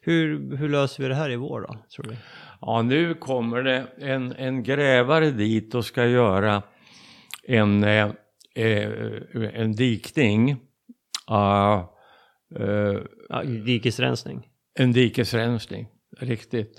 Hur, hur löser vi det här i vår då, tror du? Ja, nu kommer det en, en grävare dit och ska göra en, eh, eh, en dikning. Uh, eh, Ja, dikesrensning. en dikesrensning, riktigt.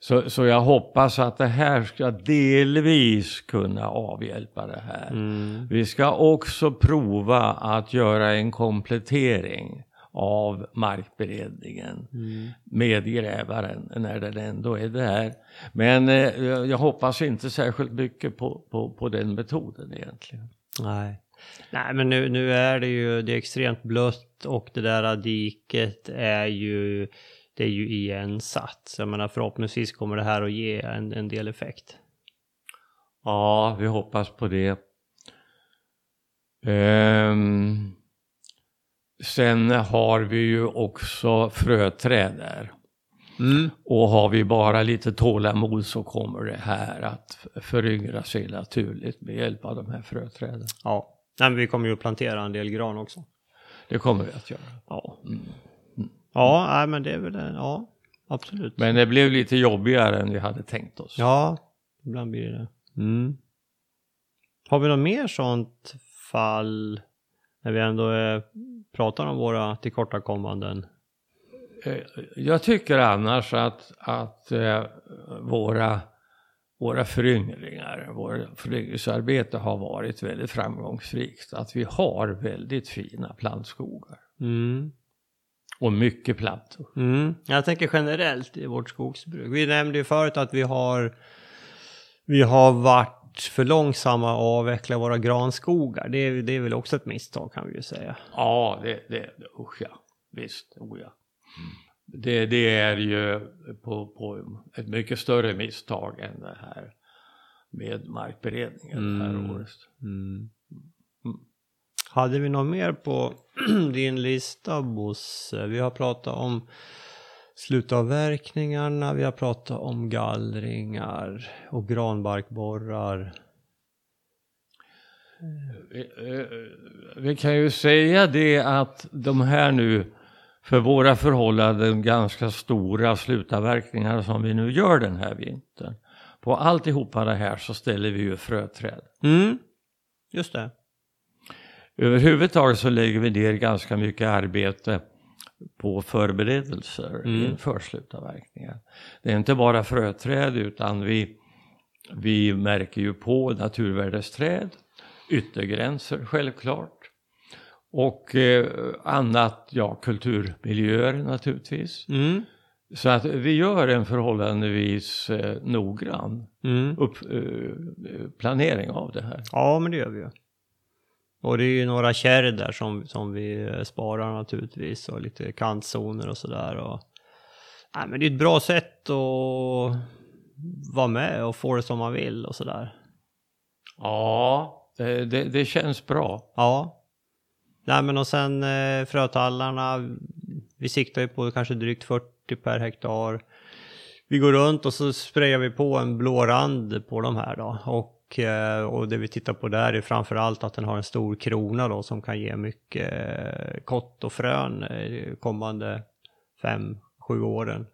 Så, så jag hoppas att det här ska delvis kunna avhjälpa det här. Mm. Vi ska också prova att göra en komplettering av markberedningen Mm. med grävaren när den ändå är där. Men eh, jag hoppas inte särskilt mycket på, på, på den metoden egentligen. Nej. Nej, men nu, nu är det ju det är extremt blött och det där diket är ju, det är ju igensatt. Så jag menar förhoppningsvis kommer det här att ge en, en del effekt. Ja, vi hoppas på det. Ehm, sen har vi ju också fröträd där. Och har vi bara lite tålamod så kommer det här att föryngra sig naturligt med hjälp av de här fröträden. Ja. Nej, men vi kommer ju att plantera en del gran också. Det kommer vi att göra. Ja. Mm. Ja, nej, men det är väl det. Ja, absolut. Men det blev lite jobbigare än vi hade tänkt oss. Ja, ibland blir det det. Mm. Har vi något mer sånt fall när vi ändå eh, pratar om våra tillkortakommanden? Eh, Jag tycker annars att, att eh, våra, våra föryngringar, vårt föryngringsarbete har varit väldigt framgångsrikt. Att vi har väldigt fina plantskogar Mm. Och mycket plantor. Mm. Jag tänker generellt i vårt skogsbruk. Vi nämnde ju förut att vi har, vi har varit för långsamma att avveckla våra granskogar. Det är, det är väl också ett misstag kan vi ju säga. Ja, det, det, usch ja. Visst, oh ja. Det, det är ju på, på ett mycket större misstag än det här med markberedningen det här Mm. året. Mm. Hade vi något mer på din lista Bosse? Vi har pratat om slutavverkningarna, vi har pratat om gallringar och granbarkborrar. Vi, eh, vi kan ju säga det att de här nu för våra förhållanden ganska stora slutavverkningar som vi nu gör den här vintern. På alltihopa det här så ställer vi ju fröträd. Mm, just det. Överhuvudtaget så lägger vi ner ganska mycket arbete på förberedelser Mm. inför slutavverkningar. Det är inte bara fröträd utan vi, vi märker ju på naturvärdesträd, yttergränser självklart och eh, annat, ja kulturmiljöer naturligtvis. Mm, Så att vi gör en förhållandevis eh, noggrann mm. upp, eh, planering av det här. Ja, men det gör vi ju. Och det är ju några kärr där som, som vi sparar naturligtvis och lite kantzoner och sådär. Och... Nej, men det är ett bra sätt att vara med och få det som man vill och sådär. Ja, det, det, det känns bra. Ja. Nej men och sen eh, frötallarna, vi siktar ju på kanske drygt 40 per hektar. Vi går runt och så sprayar vi på en blå rand på de här då. Och, och, eh, och det vi tittar på där är framförallt att den har en stor krona då som kan ge mycket eh, kott och frön eh, kommande fem, sju åren.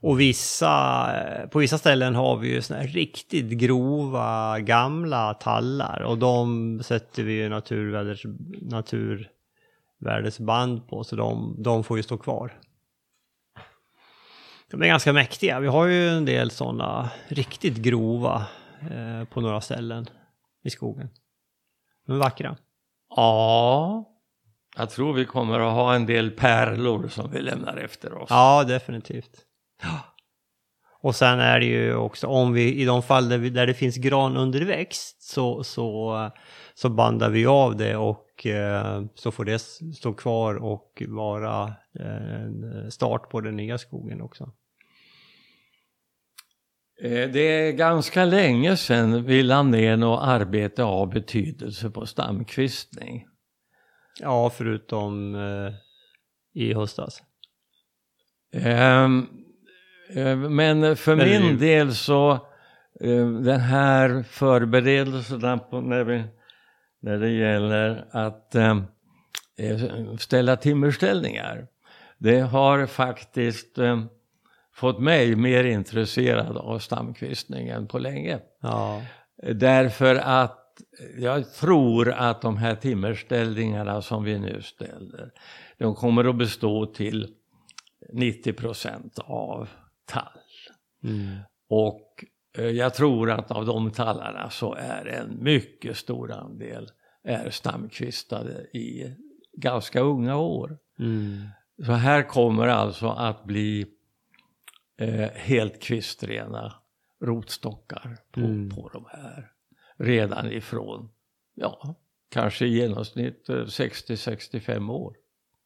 Och vissa, på vissa ställen har vi ju såna här riktigt grova gamla tallar och de sätter vi ju naturvärdes, naturvärdesband på så de, de får ju stå kvar. De är ganska mäktiga. Vi har ju en del sådana riktigt grova eh, på några ställen i skogen. Är vackra. Ja, jag tror vi kommer att ha en del pärlor som vi lämnar efter oss. Ja, definitivt. Och sen är det ju också om vi i de fall där, vi, där det finns gran under växt så, så, så bandar vi av det och eh, så får det stå kvar och vara eh, en start på den nya skogen också. Eh, Det är ganska länge sedan vi la ner något arbete av betydelse på stamkvistning. Ja, förutom eh, i höstas. Ehm, eh, Men för Men det min ju- del så eh, den här förberedelserna på när, vi, när det gäller att eh, eh, ställa timmerställningar. Det har faktiskt eh, fått mig mer intresserad av stamkvistning än på länge. Ja. Därför att jag tror att de här timmerställningarna som vi nu ställer, de kommer att bestå till 90 procent av tall. Mm. Och eh, jag tror att av de tallarna så är en mycket stor andel är stamkvistade i ganska unga år. Mm. Så här kommer alltså att bli eh, helt kvistrena rotstockar på, Mm. på de här. Redan ifrån, ja, kanske i genomsnitt eh, 60-65 år.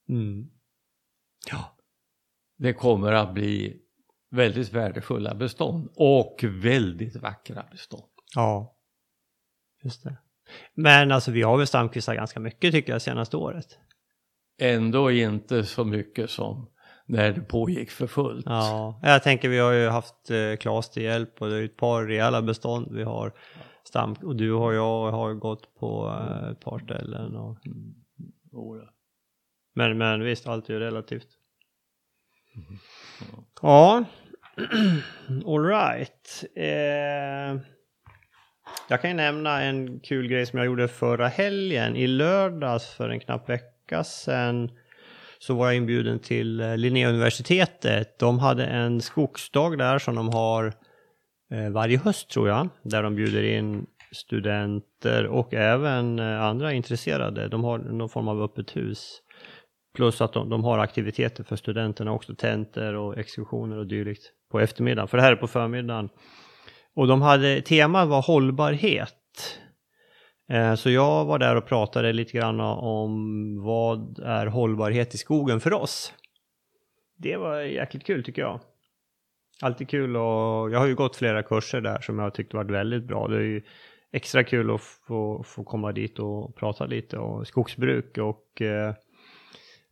Mm. Ja. Det kommer att bli väldigt värdefulla bestånd och väldigt vackra bestånd. Ja. Just det. Men alltså vi har väl stamkvistar ganska mycket tycker jag senaste året. Ändå inte så mycket som när det pågick för fullt. Ja, jag tänker vi har ju haft eh, Klas till hjälp och det är ett par rejäla bestånd vi har. Stam och du och jag har gått på eh, ett par ställen. Och, Oh, ja. men, men visst, allt är ju relativt. Ja, alright. Eh, jag kan ju nämna en kul grej som jag gjorde förra helgen. I lördags för en knapp vecka sedan så var jag inbjuden till eh, Linnéuniversitetet. De hade en skogsdag där som de har eh, varje höst tror jag. Där de bjuder in studenter och även eh, andra intresserade. De har någon form av öppet hus. Plus att de, de har aktiviteter för studenterna också, tentor och exkursioner och dylikt på eftermiddagen. För det här är på förmiddagen. Och de hade, temat var hållbarhet. Eh, så jag var där och pratade lite grann om vad är hållbarhet i skogen för oss. Det var jäkligt kul tycker jag. Alltid kul och jag har ju gått flera kurser där som jag tyckte varit väldigt bra. Det är ju extra kul att få, få komma dit och prata lite om skogsbruk och eh,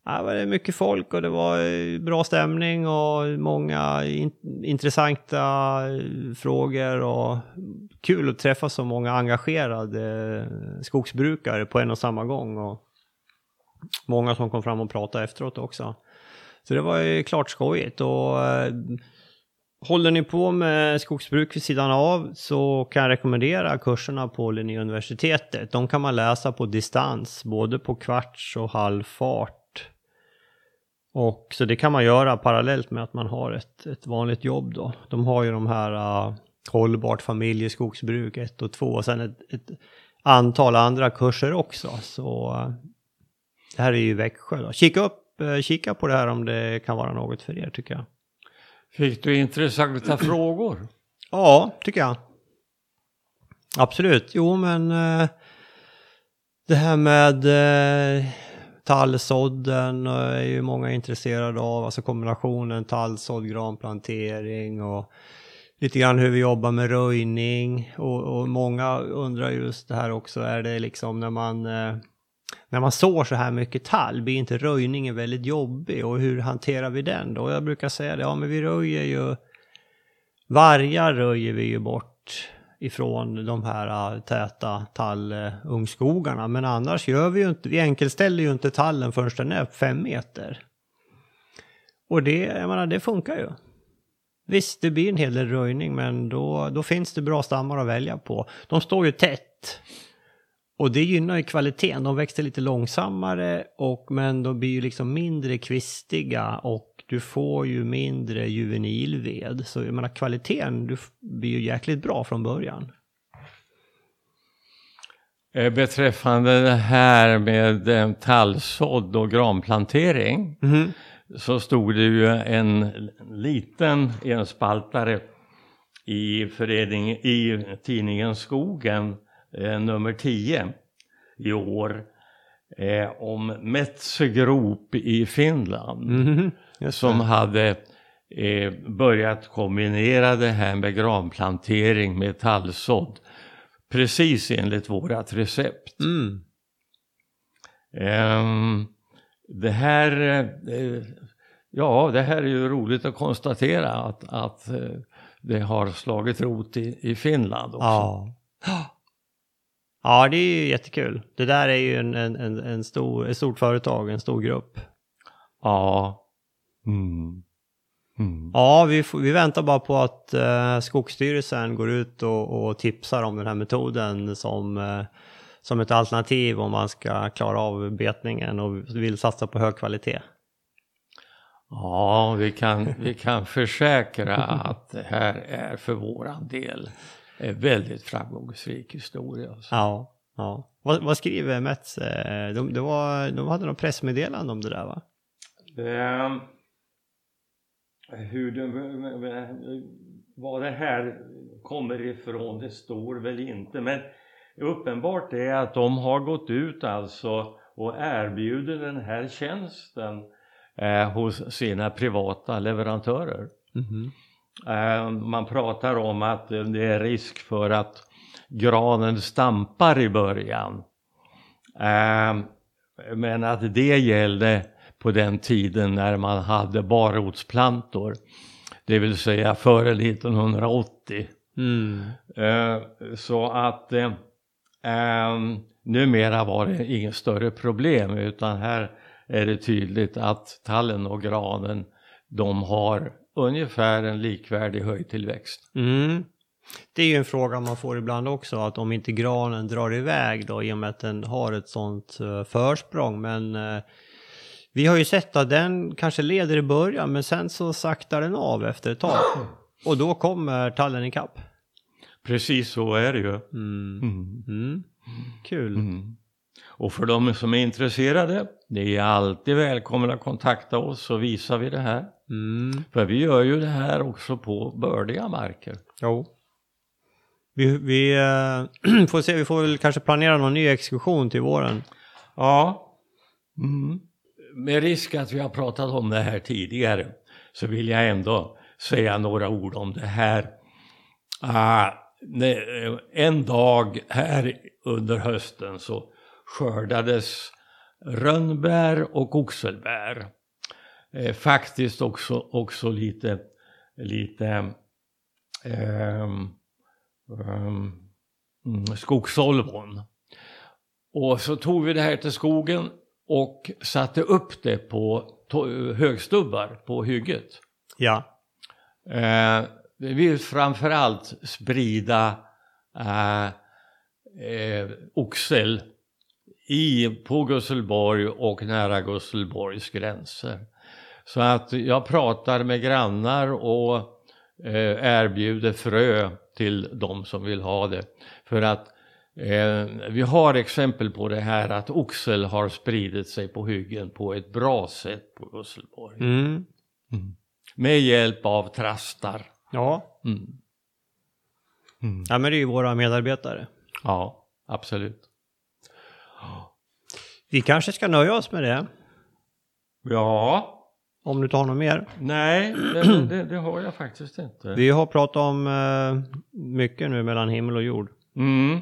Ja, det var mycket folk och det var eh, bra stämning och många in, intressanta eh, frågor och kul att träffa så många engagerade eh, skogsbrukare på en och samma gång och många som kom fram och pratade efteråt också. Så det var ju klart skojigt och håller ni på med skogsbruk vid sidan av så kan jag rekommendera kurserna på Linnéuniversitetet. De kan man läsa på distans, både på kvarts och halvfart. Och så det kan man göra parallellt med att man har ett, ett vanligt jobb då. De har ju de här uh, hållbart familjeskogsbruk 1 och 2 och sen ett, ett antal andra kurser också. Så uh, det här är ju Växjö då. Kika upp, uh, kika på det här om det kan vara något för er tycker jag. Fick du intressanta frågor? Ja, tycker jag. Absolut. Jo, men eh, det här med eh, tallsådden eh, är ju många intresserade av. Alltså kombinationen tallsådd, granplantering och lite grann hur vi jobbar med röjning. Och, och många undrar just det här också, är det liksom när man eh, när man sår så här mycket tall, blir inte röjningen väldigt jobbig och hur hanterar vi den då? Jag brukar säga det, ja men vi röjer ju, vargar röjer vi ju bort ifrån de här äh, täta tallungskogarna, men annars gör vi ju inte, vi enkelställer ju inte tallen förrän den är fem meter. Och det, jag menar, det funkar ju. Visst, det blir en hel del röjning, men då, då finns det bra stammar att välja på. De står ju tätt. Och det gynnar ju kvaliteten. De växer lite långsammare och, men de blir ju liksom mindre kvistiga och du får ju mindre juvenilved. Så jag menar kvaliteten du blir ju jäkligt bra från början. Eh, Beträffande det här med eh, tallsådd och granplantering så stod det ju en liten enspaltare i, förening, i tidningen Skogen, eh, nummer 10 i år, eh, om Metsägrop i Finland Mhm. Som hade eh, börjat kombinera det här med granplantering med tallsådd precis enligt vårat recept. Mm. Ehm, det här, eh, ja, det här är ju roligt att konstatera att, att eh, det har slagit rot i, i Finland också. Ja. Ja, det är ju jättekul. Det där är ju en, en, en, en stor, ett stort företag, en stor grupp. Ja. Mm. Mm. Ja, vi, vi väntar bara på att eh, Skogsstyrelsen går ut och, och tipsar om den här metoden som, eh, som ett alternativ om man ska klara av betningen och vill satsa på hög kvalitet. Ja, vi kan, vi kan försäkra att det här är för våran del en väldigt framgångsrik historia. Alltså. Ja, ja. Vad, vad skriver Mets? Eh, De, det var, de hade något pressmeddelande om det där va? Ehm, hur det, vad det här kommer ifrån, det står väl inte. Men uppenbart är att de har gått ut alltså och erbjuder den här tjänsten eh, hos sina privata leverantörer. Mhm. Eh, man pratar om att det är risk för att granen stampar i början. Eh, men att det gällde på den tiden när man hade barrotsplantor. Det vill säga före 1980. Mm. Eh, så att eh, eh, numera var det inget större problem utan här är det tydligt att tallen och granen de har ungefär en likvärdig höjdtillväxt. Mm. Det är ju en fråga man får ibland också, att om inte granen drar iväg då i och med att den har ett sånt försprång. Men vi har ju sett att den kanske leder i början men sen så saktar den av efter ett tag. Och då kommer tallen ikapp. Precis så är det ju. Mm. Mm. Mm. Kul. Mm. Och för de som är intresserade, ni är alltid välkomna att kontakta oss så visar vi det här. Mm. För vi gör ju det här också på bördiga marker. Jo. Vi, vi eh, får se, vi får väl kanske planera någon ny exkursion till våren. Ja. Mm. Med risk att vi har pratat om det här tidigare så vill jag ändå säga några ord om det här. Ah, eh, en dag här under hösten så skördades rönnbär och oxelbär. Eh, faktiskt också, också lite, lite ehm, mm, eh, um, skogsolvon. Och så tog vi det här till skogen och satte upp det på högstubbar på hygget. Ja. Eh, vi vill framförallt sprida eh, eh, oxel i, på Gusselborg och nära Gusselborgs gränser. Så att jag pratar med grannar och eh, erbjuder frö till de som vill ha det. För att vi har exempel på det här att oxel har spridit sig på hyggen på ett bra sätt på Gusselborg. Mm. Med hjälp av trastar. Ja. Mm. Mm. ja, men det är ju våra medarbetare. Ja, absolut. Vi kanske ska nöja oss med det. Ja, Om du har något mer. nej, det, det, det har jag faktiskt inte. Vi har pratat om eh, mycket nu mellan himmel och jord. Mm.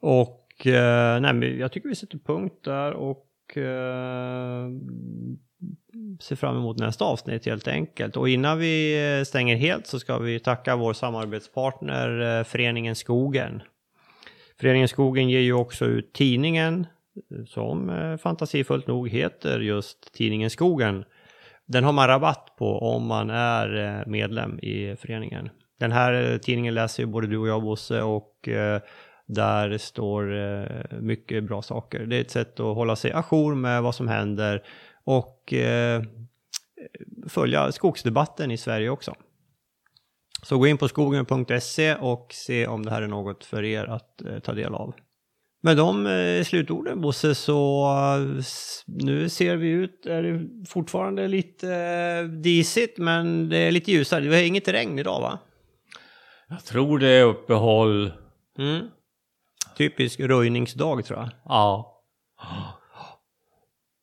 Och eh, nej, men jag tycker vi sätter punkt där och eh, ser fram emot nästa avsnitt helt enkelt. Och innan vi eh, stänger helt så ska vi tacka vår samarbetspartner eh, Föreningen Skogen. Föreningen Skogen ger ju också ut tidningen som eh, fantasifullt nog heter just Tidningen Skogen. Den har man rabatt på om man är eh, medlem i föreningen. Den här eh, tidningen läser ju både du och jag Bosse och eh, där står eh, mycket bra saker. Det är ett sätt att hålla sig ajour med vad som händer och eh, följa skogsdebatten i Sverige också. Så gå in på skogen.se och se om det här är något för er att eh, ta del av. Med de slutorden Bosse så nu ser vi ut, är det fortfarande lite disigt men det är lite ljusare. Det är inget regn idag va? Jag tror det är uppehåll. Mm. Typisk röjningsdag tror jag. Ja,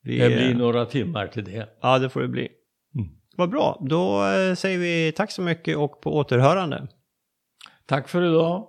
Vi, det blir några timmar till det. Ja, det får det bli. Mm. Vad bra, då eh, säger vi tack så mycket och på återhörande. Tack för idag.